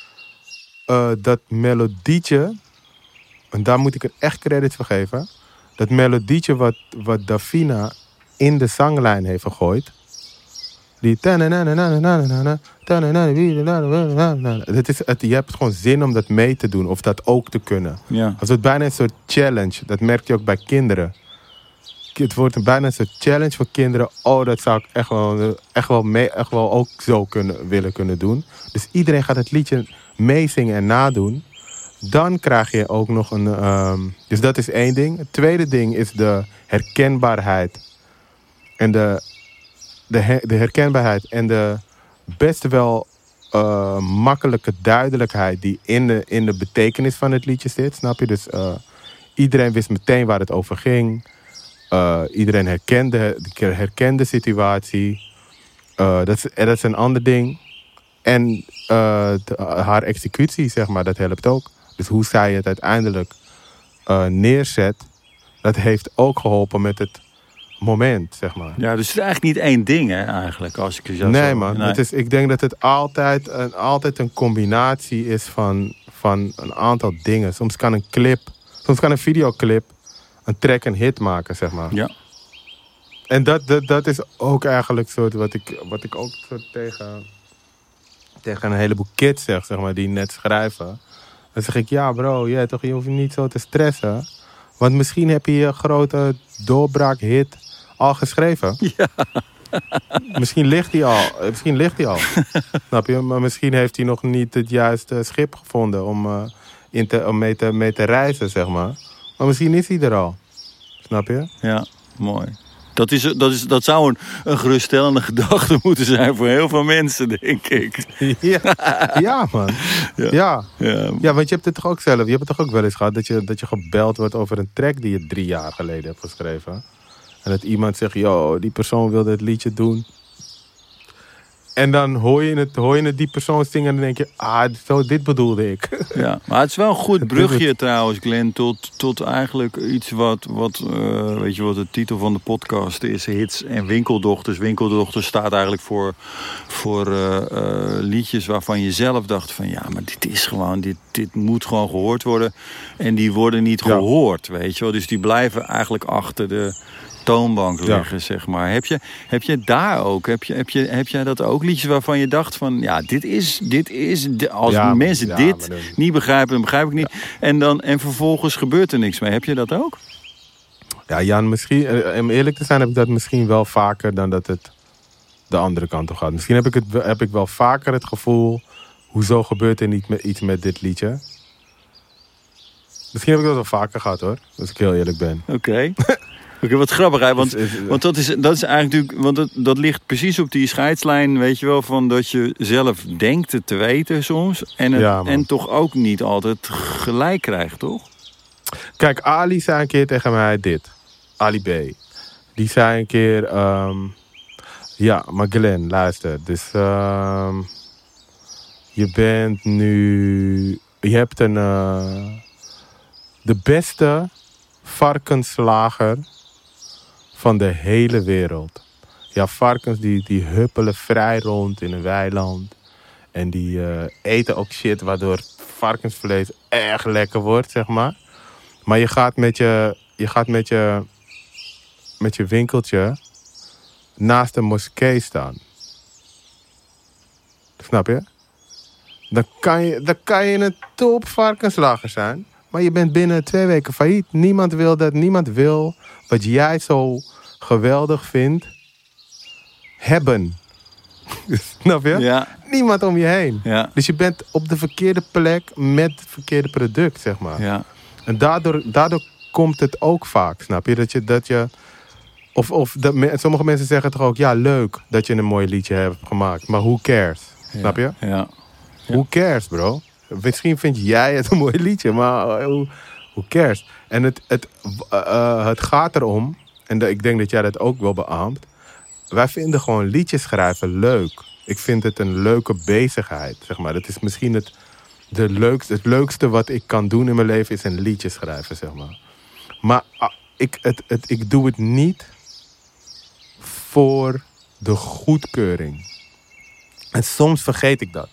B: dat melodietje, en daar moet ik er echt credit voor geven, dat melodietje wat, wat Davina in de zanglijn heeft gegooid. Die. Het is, het, je hebt gewoon zin om dat mee te doen of dat ook te kunnen.
A: Ja.
B: Het wordt bijna een soort challenge. Dat merk je ook bij kinderen. Het wordt bijna een soort challenge voor kinderen. Oh, dat zou ik echt wel, echt wel, mee, echt wel ook zo kunnen, willen kunnen doen. Dus iedereen gaat het liedje meezingen en nadoen. Dan krijg je ook nog een... ehm, dus dat is één ding. Het tweede ding is de herkenbaarheid. En de, de, de herkenbaarheid en de best wel eh, makkelijke duidelijkheid die in de, in de betekenis van het liedje zit. Snap je? Dus eh, iedereen wist meteen waar het over ging. Eh, iedereen herkende, herkende de situatie. Dat, is, dat is een ander ding. En de- haar executie, zeg maar, dat helpt ook. Dus hoe zij het uiteindelijk eh, neerzet, dat heeft ook geholpen met het moment, zeg maar.
A: ja, dus het is eigenlijk niet één ding hè, eigenlijk. Als ik het zo
B: nee, man.
A: nee.
B: Het is, ik denk dat het altijd een, altijd een combinatie is van, van een aantal dingen. Soms kan een clip, soms kan een videoclip een track een hit maken, zeg maar.
A: Ja.
B: En dat, dat, dat is ook eigenlijk soort wat ik, wat ik ook soort tegen, tegen een heleboel kids zeg, zeg maar, die net schrijven. Dan zeg ik, ja bro, ja, toch, je hoeft niet zo te stressen. Want misschien heb je je grote doorbraakhit al geschreven. [LAUGHS]
A: Ja.
B: Misschien ligt hij al. eh, Misschien ligt hij al. [LAUGHS] Snap je? Maar misschien heeft hij nog niet het juiste schip gevonden om, eh, in te, om mee, te, mee te reizen, zeg maar. Maar misschien is hij er al. Snap je?
A: Ja, mooi. Dat, is, dat, is, dat zou een, een geruststellende [LAUGHS] gedachte moeten zijn voor heel veel mensen, denk ik. [LAUGHS]
B: Ja, ja man.
A: Ja.
B: Ja.
A: Ja,
B: ja, want je hebt het toch ook zelf. Je hebt het toch ook wel eens gehad dat je, dat je gebeld wordt over een track die je drie jaar geleden hebt geschreven. En dat iemand zegt, yo, die persoon wilde het liedje doen. En dan hoor je het, hoor je het die persoon zingen en dan denk je, ah, zo, dit bedoelde ik. [LAUGHS]
A: ja, maar het is wel een goed brugje trouwens, Glenn, tot, tot eigenlijk iets wat, wat eh, weet je wat de titel van de podcast is, hits en winkeldochters. Winkeldochters staat eigenlijk voor, voor eh, eh, liedjes waarvan je zelf dacht van, ja, maar dit is gewoon, dit, dit moet gewoon gehoord worden. En die worden niet
B: Ja.
A: gehoord, weet je wel. Dus die blijven eigenlijk achter de toonbank
B: Ja.
A: liggen, zeg maar. Heb je, heb je daar ook, heb, je, heb, je, heb jij dat ook, liedjes waarvan je dacht van, ja, dit is, dit is, als
B: Ja,
A: mensen dit
B: dan-
A: niet begrijpen, dan begrijp ik niet. En, dan, en vervolgens gebeurt er niks mee. Heb je dat ook?
B: Ja, Jan, misschien, eh, om eerlijk te zijn heb ik dat misschien wel vaker dan dat het de andere kant op gaat. Misschien heb ik, het, heb ik wel vaker het gevoel, hoezo gebeurt er niet met, iets met dit liedje? Misschien heb ik dat wel vaker gehad hoor, als ik heel eerlijk ben.
A: Oké. [LAUGHS] Oké, wat grappig, hè? Want, want dat, is, dat is eigenlijk natuurlijk, want dat, dat ligt precies op die scheidslijn, weet je wel, van dat je zelf denkt het te weten soms. En, het,
B: Ja,
A: en toch ook niet altijd gelijk krijgt, toch?
B: Kijk, Ali zei een keer tegen mij dit. Ali B. Die zei een keer... ehm, ja, maar Glenn, luister. Dus ehm, je bent nu... Je hebt een... eh, de beste varkenslager van de hele wereld. Ja, varkens die, die huppelen vrij rond in een weiland. En die eh, eten ook shit waardoor varkensvlees erg lekker wordt, zeg maar. Maar je gaat met je, je, gaat met je, met je winkeltje naast een moskee staan. Snap je? Dan kan je, dan kan je een top varkenslager zijn. Maar je bent binnen twee weken failliet. Niemand wil dat. Niemand wil wat jij zo geweldig vindt hebben. [LAUGHS] Snap je?
A: Ja,
B: Niemand om je heen.
A: ja,
B: Dus je bent op de verkeerde plek met het verkeerde product, zeg maar.
A: ja.
B: En daardoor, daardoor komt het ook vaak, snap je? Dat je, dat je of, of dat sommige mensen zeggen toch ook, ja, leuk dat je een mooi liedje hebt gemaakt. Maar who cares? Snap je?
A: Ja.
B: Who cares, bro? Misschien vind jij het een mooi liedje, maar who, who cares? En het, het, uh, uh, het gaat erom, en ik denk dat jij dat ook wel beaamt. Wij vinden gewoon liedjes schrijven leuk. Ik vind het een leuke bezigheid, zeg maar. Dat is misschien het, de leukste, het leukste wat ik kan doen in mijn leven, is een liedje schrijven, zeg maar. Maar ah, ik, het, het, ik doe het niet voor de goedkeuring. En soms vergeet ik dat.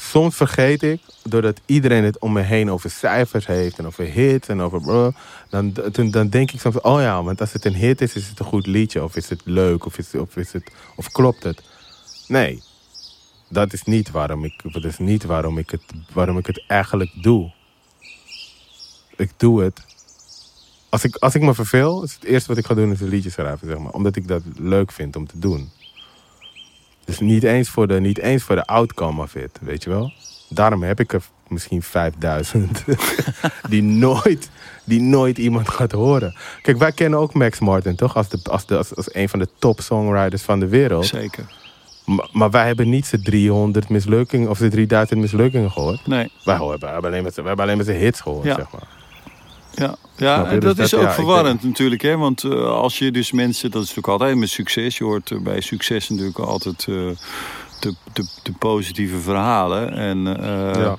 B: Soms vergeet ik, doordat iedereen het om me heen over cijfers heeft en over hits en over dan, dan, dan denk ik soms, oh ja, want als het een hit is, is het een goed liedje, of is het leuk, of, is, of, is het, of klopt het? Nee, dat is niet waarom ik, dat is niet waarom ik, het, waarom ik het eigenlijk doe. Ik doe het. Als ik, als ik me verveel, is het eerste wat ik ga doen is een liedje schrijven, zeg maar. Omdat ik dat leuk vind om te doen. Dus niet eens voor de, niet eens voor de outcome of it, weet je wel. Daarom heb ik er misschien 5000 [LAUGHS] die, nooit, die nooit iemand gaat horen. Kijk, wij kennen ook Max Martin, toch? Als, de, als, de, als, als een van de top songwriters van de wereld.
A: Zeker.
B: Maar, maar wij hebben niet z'n 300 mislukkingen of z'n 3000 mislukkingen gehoord.
A: Nee.
B: Wij, horen, wij, hebben alleen met zijn hits gehoord,
A: Ja.
B: zeg maar.
A: Ja, ja en
B: Dus
A: dat is
B: dat-
A: ook
B: ja,
A: verwarrend natuurlijk. Hè? Want eh, als je dus mensen, dat is natuurlijk altijd met succes. Je hoort eh, bij succes natuurlijk altijd eh, de, de, de positieve verhalen. En,
B: Ja.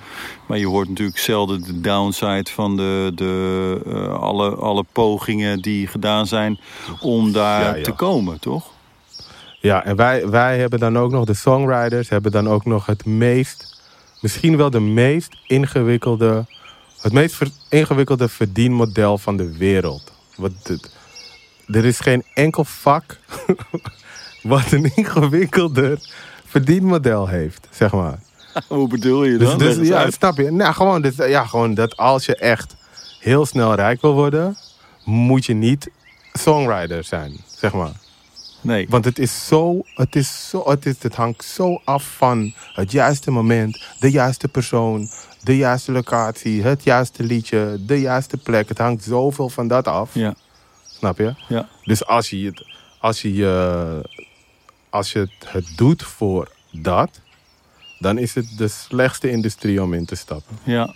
A: Maar je hoort natuurlijk zelden de downside van de, de, alle, alle pogingen die gedaan zijn om daar
B: ja.
A: te komen, toch?
B: Ja, en wij, wij hebben dan ook nog, de songwriters hebben dan ook nog het meest, misschien wel de meest ingewikkelde, het meest ver- ingewikkelde verdienmodel van de wereld. Wat er is geen enkel vak [LAUGHS] wat een ingewikkelder verdienmodel heeft, zeg maar. [LAUGHS]
A: Hoe bedoel je
B: Dus,
A: dan?
B: dus
A: eens
B: ja,
A: uit.
B: snap je? Nou, gewoon, dus, ja, gewoon dat als je echt heel snel rijk wil worden, moet je niet songwriter zijn, zeg maar.
A: Nee.
B: Want het is zo, het is zo, het, is, het hangt zo af van het juiste moment, de juiste persoon, de juiste locatie, het juiste liedje, de juiste plek. Het hangt zoveel van dat af.
A: Ja.
B: Snap je?
A: Ja.
B: Dus als je het, als je, je- als je het, het doet voor dat, dan is het de slechtste industrie om in te stappen.
A: Ja.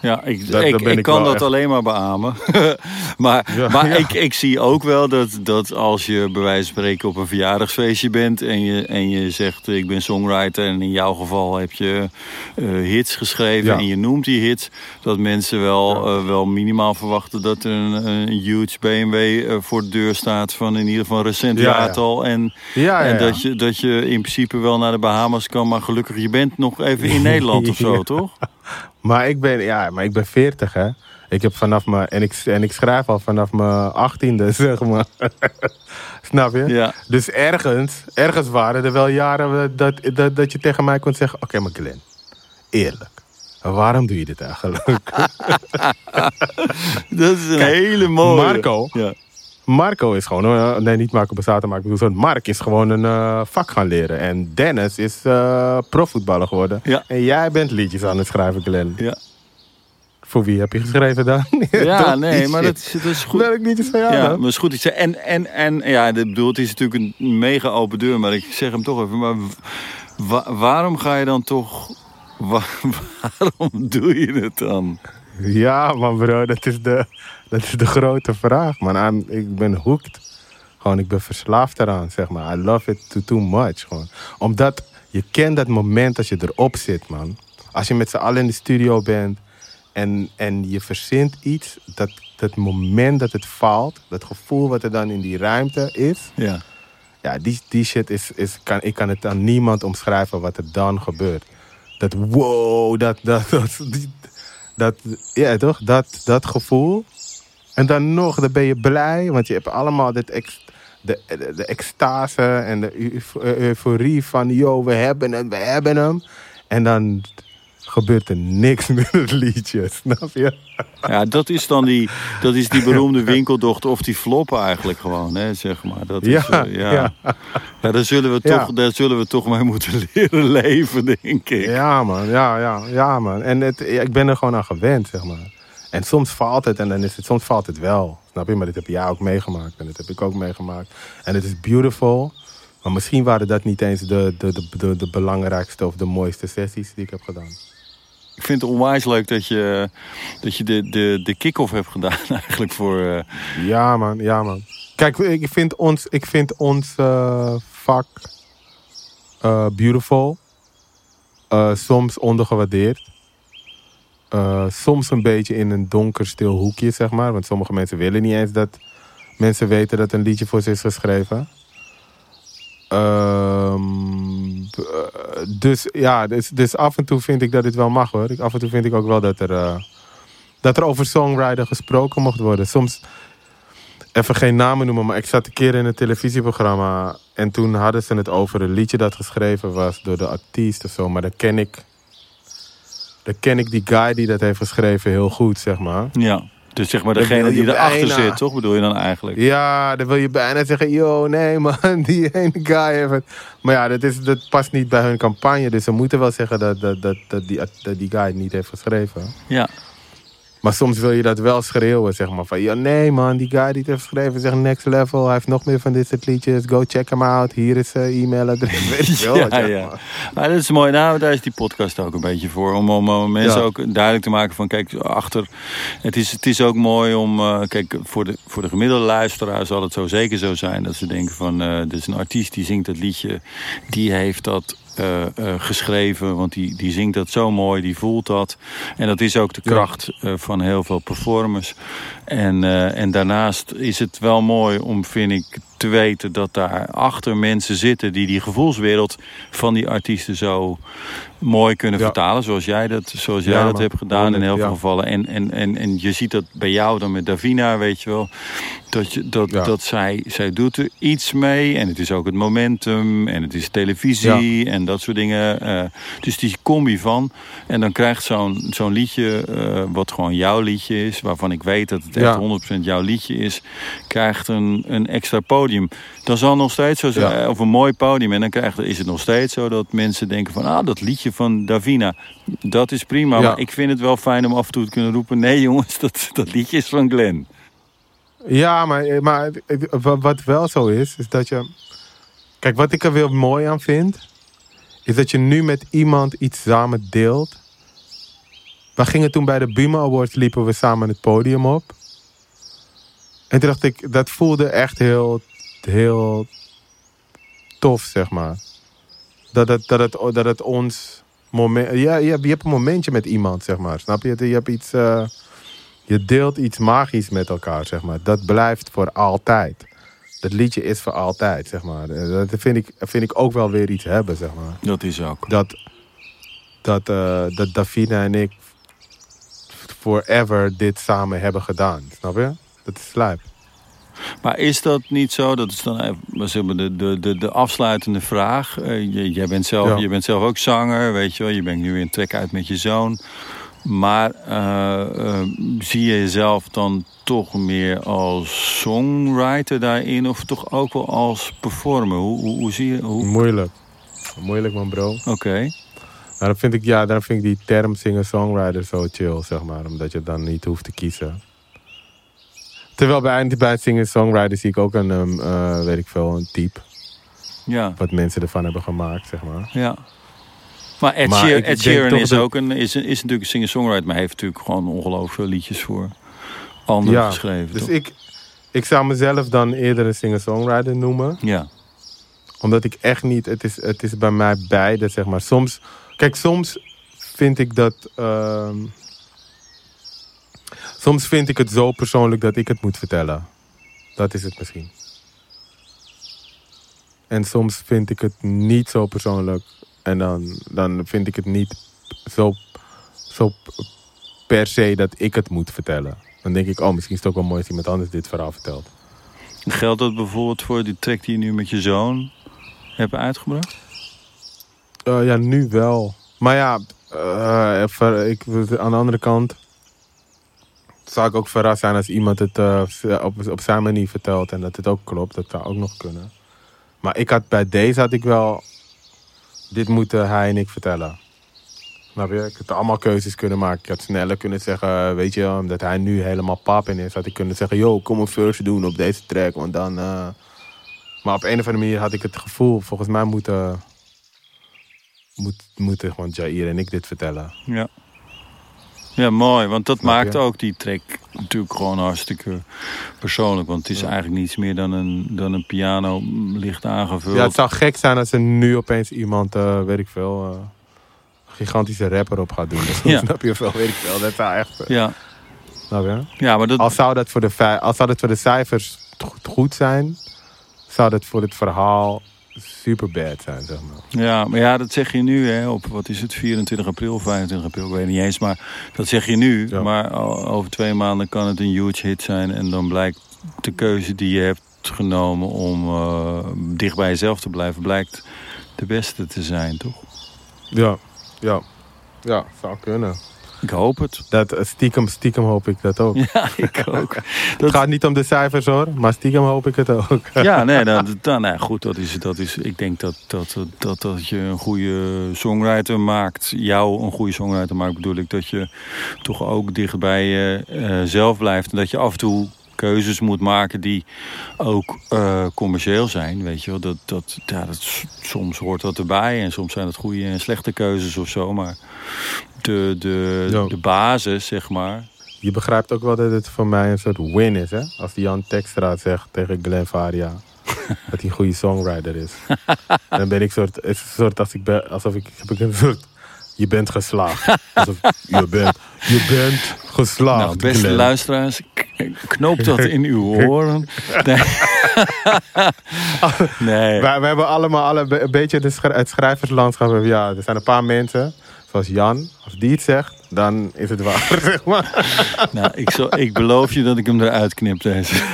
A: Ja, ik,
B: Daar-
A: ik,
B: daar ben
A: ik
B: ik
A: kan dat
B: echt-
A: alleen maar beamen. [LAUGHS] maar
B: Ja,
A: maar
B: ja.
A: Ik, ik zie ook wel dat, dat als je bij wijze van spreken op een verjaardagsfeestje bent... en je, en je zegt ik ben songwriter en in jouw geval heb je eh, hits geschreven...
B: Ja.
A: en je noemt die hits, dat mensen wel, eh, wel minimaal verwachten... dat er een, een huge BMW eh, voor de deur staat van in ieder geval een recent
B: Ja, ja.
A: jaartal... en en dat je, dat je in principe wel naar de Bahamas kan, maar gelukkig je bent nog even in [LAUGHS] Nederland of zo,
B: Ja.
A: toch?
B: Maar ik ben, ja, maar ik ben 40, hè. Ik heb vanaf mijn, en ik, en ik schrijf al vanaf mijn achttiende, [LAUGHS] zeg maar. Snap je?
A: Ja.
B: Dus ergens, ergens waren er wel jaren dat, dat, dat je tegen mij kon zeggen... Oké, maar Glenn, eerlijk. Waarom doe je dit eigenlijk? [LAUGHS]
A: Dat is een hele mooie.
B: Marco.
A: Ja.
B: Marco is gewoon, eh, nee niet Marco Bassato, maar ik bedoel zo'n Mark is gewoon een eh, vak gaan leren. En Dennis is eh profvoetballer geworden.
A: Ja.
B: En jij bent liedjes aan het schrijven, Glenn.
A: Ja,
B: Voor wie heb je geschreven dan? [LAUGHS]
A: ja nee, maar dat is, dat is goed.
B: Welk liedjes van jou
A: Ja,
B: dan?
A: maar is goed. iets. En, en, en ja, ik bedoel, het is natuurlijk een mega open deur, maar ik zeg hem toch even. Maar wa- waarom ga je dan toch. wa- [LAUGHS] waarom doe je het dan?
B: Ja, man bro, dat is de, dat is de grote vraag, man. I'm- ik ben hooked. Gewoon, ik ben verslaafd eraan, zeg maar. I love it too, too much, gewoon. Omdat je kent dat moment als je erop zit, man. Als je met z'n allen in de studio bent en, en je verzint iets, dat, dat moment dat het valt, dat gevoel wat er dan in die ruimte is,
A: Ja,
B: ja, die, die shit is, is kan, ik kan het aan niemand omschrijven wat er dan gebeurt. Dat wow, dat, dat, dat, die- dat ja toch, dat, dat gevoel. En dan nog, dan ben je blij, want je hebt allemaal dit de, de, de extase en de eufo- euforie van, yo, we hebben hem, we hebben hem. En dan gebeurt er niks [LAUGHS] met het liedje, snap je?
A: ja dat, is dan die, dat is die beroemde winkeldochter of die flop eigenlijk gewoon, hè, zeg maar. Dat is,
B: Ja,
A: eh, ja.
B: ja.
A: Ja, daar, zullen we
B: Ja.
A: toch, daar zullen we toch mee moeten [LAUGHS] leren leven, denk ik.
B: Ja, man. Ja, ja, ja, man. En het, ik ben er gewoon aan gewend, zeg maar. En soms valt het en dan is het, soms valt het wel. Snap je? Maar dit heb jij ook meegemaakt en dit heb ik ook meegemaakt. En het is beautiful. Maar misschien waren dat niet eens de, de, de, de, de belangrijkste of de mooiste sessies die ik heb gedaan.
A: Ik vind het onwijs leuk dat je, dat je de, de, de kick-off hebt gedaan [LAUGHS] eigenlijk voor... eh,
B: Ja, man. Ja, man. Kijk, ik vind ons, ik vind ons eh, vak eh, beautiful. Soms ondergewaardeerd. Soms een beetje in een donker, stil hoekje, zeg maar. Want sommige mensen willen niet eens dat mensen weten dat een liedje voor ze is geschreven. Ehm, eh, dus ja, dus, dus af en toe vind ik dat dit wel mag hoor. Ik, af en toe vind ik ook wel dat er, eh, dat er over songwriter gesproken mocht worden. Soms, even geen namen noemen, maar ik zat een keer in een televisieprogramma. En toen hadden ze het over een liedje dat geschreven was door de artiest of zo. Maar dan ken ik, dan ken ik die guy die dat heeft geschreven heel goed, zeg maar.
A: ja, dus zeg maar degene die erachter
B: bijna-
A: zit, toch? Bedoel je dan eigenlijk?
B: Ja, dan wil je bijna zeggen, yo, nee man, [LAUGHS] die ene guy heeft het. Maar ja, dat, is, dat past niet bij hun campagne. Dus ze moeten wel zeggen dat, dat, dat, dat, die, dat die guy het niet heeft geschreven.
A: Ja,
B: Maar soms wil je dat wel schreeuwen, zeg maar. Van, ja, nee man, die guy die het heeft geschreven zegt next level. Hij heeft nog meer van dit soort liedjes. Go check hem out. Hier is zijn e-mailadres. [LAUGHS] Weet je wel,
A: ja,
B: zeg
A: ja.
B: maar.
A: Maar dat is mooi. Nou, daar is die podcast ook een beetje voor. Om, om, om mensen
B: Ja.
A: ook duidelijk te maken van, kijk, achter... Het is, het is ook mooi om, eh, kijk, voor de, voor de gemiddelde luisteraar zal het zo zeker zo zijn... dat ze denken van, eh dit is een artiest die zingt dat liedje. Die heeft dat eh, eh, geschreven, want die, die zingt dat zo mooi, die voelt dat. En dat is ook de kracht eh, van heel veel performers. En, eh, en daarnaast is het wel mooi om, vind ik, te weten dat daar achter mensen zitten die die gevoelswereld van die artiesten zo mooi kunnen
B: Ja.
A: vertalen. Zoals jij dat, zoals jij
B: Ja,
A: dat hebt gedaan in heel veel
B: Ja.
A: gevallen. En, en, en, en je ziet dat bij jou dan met Davina, weet je wel. Dat, je, dat, dat zij, zij doet er iets mee. En het is ook het momentum. En het is televisie. En dat soort dingen. eh, dus die combi van. En dan krijgt zo'n zo'n liedje, eh, wat gewoon jouw liedje is. Waarvan ik weet dat het echt
B: Ja.
A: 100% jouw liedje is. Krijgt een, een extra podium. Dan zal nog steeds zo zijn.
B: Ja.
A: Of een mooi podium. En dan krijgt, is het nog steeds zo dat mensen denken van... Ah, dat liedje van Davina. Dat is prima. Maar ik vind het wel fijn om af en toe te kunnen roepen... Nee jongens, [LAUGHS] dat, dat liedje is van Glenn.
B: Ja, maar, maar wa- wat wel zo is, is dat je... Kijk, wat ik er weer mooi aan vind, is dat je nu met iemand iets samen deelt. We gingen toen bij de Buma Awards, liepen we samen het podium op. En toen dacht ik, dat voelde echt heel, heel tof, zeg maar. Dat het, dat het, dat het ons moment... Ja, je hebt, je hebt een momentje met iemand, zeg maar. Snap je? Je hebt iets... eh, je deelt iets magisch met elkaar, zeg maar. Dat blijft voor altijd. Dat liedje is voor altijd, zeg maar. Eh, Dat vind ik, vind ik ook wel weer iets hebben, zeg maar.
A: Dat is ook.
B: Dat, dat, eh, dat Davina en ik forever dit samen hebben gedaan. Snap je? Dat is slijp.
A: Maar is dat niet zo? Dat is dan even zeg maar, de, de, de, de afsluitende vraag. Je, jij bent zelf,
B: Ja.
A: je bent zelf ook zanger, weet je wel. Je bent nu in trek uit met je zoon. Maar eh, eh, zie je jezelf dan toch meer als songwriter daarin? Of toch ook wel als performer? Hoe, hoe, hoe zie je... hoe-
B: Moeilijk. Moeilijk, man, bro.
A: Oké.
B: Dan vind ik, ja, dan vind ik die term singer-songwriter zo chill, zeg maar. Omdat je dan niet hoeft te kiezen. Terwijl bij, bij singer-songwriter zie ik ook een, um, eh, weet ik veel, een type.
A: Ja,
B: Wat mensen ervan hebben gemaakt, zeg maar.
A: ja. Maar Ed,
B: Maar
A: Sheer-
B: ik
A: Ed
B: denk
A: Sheeran is,
B: dat-
A: ook een, is, is natuurlijk een singer-songwriter... maar heeft natuurlijk gewoon ongelooflijk veel liedjes voor anderen
B: Ja,
A: geschreven.
B: Dus
A: toch?
B: ik, ik zou mezelf dan eerder een singer-songwriter noemen.
A: Ja,
B: Omdat ik echt niet, het is, het is bij mij beide, zeg maar. Soms, kijk, soms vind ik dat. ehm, soms vind ik het zo persoonlijk dat ik het moet vertellen. Dat is het misschien. En soms vind ik het niet zo persoonlijk. En dan, dan vind ik het niet zo, zo per se dat ik het moet vertellen. Dan denk ik, oh, misschien is het ook wel mooi als iemand anders dit verhaal vertelt.
A: Geldt dat bijvoorbeeld voor die track die je nu met je zoon hebt uitgebracht?
B: Eh, ja, nu wel. Maar ja, eh, even, ik, aan de andere kant zou ik ook verrast zijn als iemand het eh, op, op zijn manier vertelt en dat het ook klopt. Dat zou ook nog kunnen. Maar ik had bij deze had ik wel, dit moeten hij en ik vertellen. Snap je? Ik had allemaal keuzes kunnen maken. Ik had sneller kunnen zeggen, weet je, omdat hij nu helemaal pap in is, had ik kunnen zeggen, yo, kom een verse doen op deze track, want dan... eh, Maar op een of andere manier had ik het gevoel, volgens mij moeten moet, moeten gewoon Jair en ik dit vertellen.
A: Ja. Ja, mooi. Want dat
B: Snap je?
A: maakt ook die track natuurlijk gewoon hartstikke persoonlijk. Want het is
B: Ja.
A: eigenlijk niets meer dan een, dan een piano licht aangevuld.
B: Ja, het zou gek zijn als er nu opeens iemand, eh, weet ik veel, een gigantische rapper op gaat doen. [LAUGHS]
A: Ja.
B: Snap je wel, weet ik veel. Dat zou echt, eh,
A: ja.
B: snap je?
A: ja, maar dat...
B: Als zou dat voor de, als zou dat voor de cijfers go- goed zijn, zou dat voor het verhaal super bad zijn, zeg maar.
A: Ja, maar ja, dat zeg je nu, hè, op wat is het, 24 april, 25 april, ik weet niet eens. Maar dat zeg je nu.
B: Ja.
A: Maar over twee maanden kan het een huge hit zijn. En dan blijkt de keuze die je hebt genomen om eh, dicht bij jezelf te blijven, blijkt de beste te zijn, toch?
B: Ja, ja. Ja, zou kunnen.
A: Ik hoop het.
B: Dat, eh, stiekem, stiekem hoop ik dat ook. [LAUGHS]
A: Ja, ik ook. [LAUGHS]
B: Het gaat niet om de cijfers hoor, maar stiekem hoop ik het ook. [LAUGHS]
A: Ja, nee, dan, dan, nou, goed, dat is, dat is, ik denk dat, dat, dat, dat je een goede songwriter maakt. Jou een goede songwriter maakt, bedoel ik. Dat je toch ook dicht bij jezelf blijft. En dat je af en toe keuzes moet maken die ook eh, commercieel zijn. Weet je wel, dat, dat, ja, dat, soms hoort dat erbij. En soms zijn het goede en slechte keuzes of zo. Maar de, de,
B: Ja.
A: de basis, zeg maar.
B: Je begrijpt ook wel dat het voor mij een soort win is, hè? Als Jan Tekstra zegt tegen Glenn Varia [LAUGHS] dat hij een goede songwriter is. Dan ben ik soort, is een soort als ik ben, alsof ik, heb ik een soort, je bent geslaagd. Alsof, [LAUGHS] je bent, je bent geslaagd,
A: Nou, beste
B: Glenn.
A: luisteraars, knoop dat in uw oren. Nee. [LAUGHS] nee.
B: Wij, wij hebben allemaal alle, een beetje het schrijverslandschap. Ja, er zijn een paar mensen, zoals Jan. Als die het zegt, dan is het waar, [LAUGHS] zeg maar.
A: Nou, ik, zal, ik beloof je dat ik hem eruit knip deze. [LAUGHS]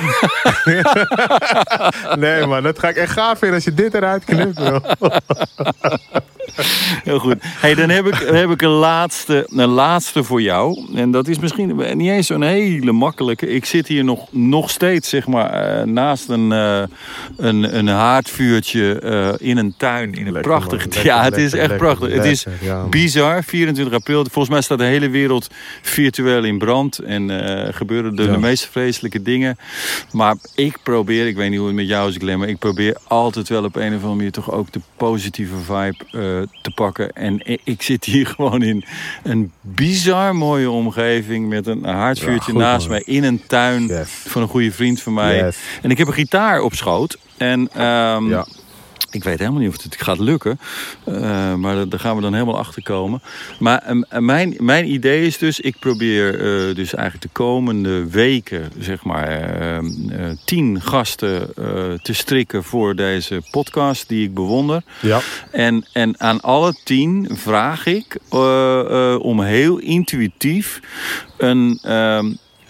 B: Nee, man, dat ga ik echt gaaf vinden als je dit eruit knipt, bro.
A: Heel goed. Hey, dan heb ik, heb ik een, laatste, een laatste voor jou. En dat is misschien niet eens zo'n hele makkelijke. Ik zit hier nog, nog steeds, zeg maar, eh, naast een, uh, een, een haardvuurtje uh, in een tuin. In een lekker. Man, ja, het is echt prachtig. het is ja, bizar. 24 april. Volgens mij staat de hele wereld virtueel in brand. En gebeuren er ja. de meest vreselijke dingen. Maar ik probeer, ik weet niet hoe het met jou is, Glenn, maar ik probeer altijd wel op een of andere manier toch ook de positieve vibe te pakken. En ik zit hier [LAUGHS] gewoon in een bizar mooie omgeving met een haardvuurtje ja, naast mij in een tuin yes. van een goede vriend van mij. Yes. En ik heb een gitaar op schoot. En um, ja. Ik weet helemaal niet of het gaat lukken. Uh, maar daar gaan we dan helemaal achter komen. Maar uh, mijn, mijn idee is dus, ik probeer uh, dus eigenlijk de komende weken, zeg maar, tien gasten te strikken voor deze podcast die ik bewonder.
B: Ja.
A: En, en aan alle tien vraag ik om heel intuïtief een,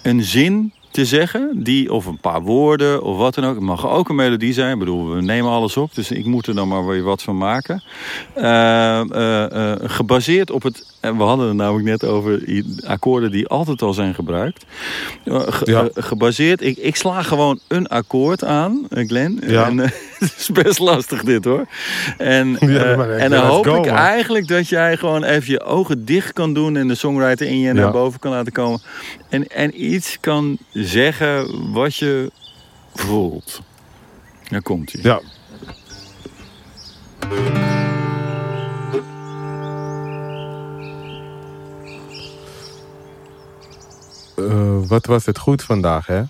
A: een zin te zeggen. Die, of een paar woorden of wat dan ook. Het mag ook een melodie zijn. Ik bedoel, we nemen alles op. Dus ik moet er dan maar weer wat van maken. Uh, uh, uh, gebaseerd op het... We hadden het namelijk net over akkoorden die altijd al zijn gebruikt. Ge, ja. gebaseerd... Ik, ik sla gewoon een akkoord aan, Glenn.
B: Ja.
A: En, [LAUGHS] het is best lastig dit hoor. En, ja, en dan hoop go, ik man. eigenlijk dat jij gewoon even je ogen dicht kan doen... en de songwriter in je naar boven kan laten komen. En, en iets kan zeggen wat je voelt. Daar komt hij.
B: Ja. Wat was het goed vandaag, hè?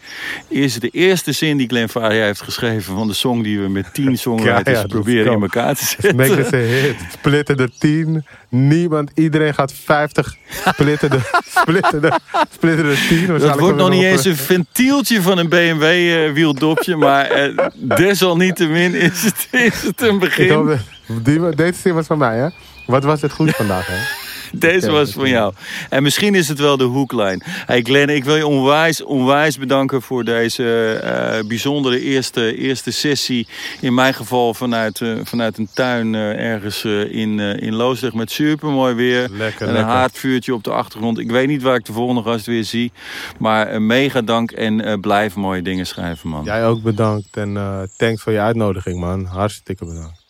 A: Is de eerste zin die Glenn Faria heeft geschreven van de song die we met tien [LAUGHS] songwriters ja, ja, proberen in elkaar te zetten.
B: Make this a hit. Splitten de tien. Niemand, iedereen gaat 50 splitten [LAUGHS] de, splitten de, splitten de 10.
A: Dat wordt nog niet eens een ventieltje van een BMW uh, wieldopje, maar uh, desalniettemin is het, is het een begin.
B: Hoop, die, deze zin was van mij, hè? Wat was het goed vandaag, hè? [LAUGHS]
A: Deze was van jou. En misschien is het wel de hoekline. Hey Glenn, ik wil je onwijs, onwijs bedanken voor deze uh, bijzondere eerste, eerste sessie. In mijn geval vanuit, uh, vanuit een tuin uh, ergens in, in Loosdrecht met supermooi weer.
B: Lekker,
A: en een
B: lekker.
A: haardvuurtje op de achtergrond. Ik weet niet waar ik de volgende gast weer zie. Maar mega dank en blijf mooie dingen schrijven, man.
B: Jij ook bedankt en thanks voor je uitnodiging, man. Hartstikke bedankt.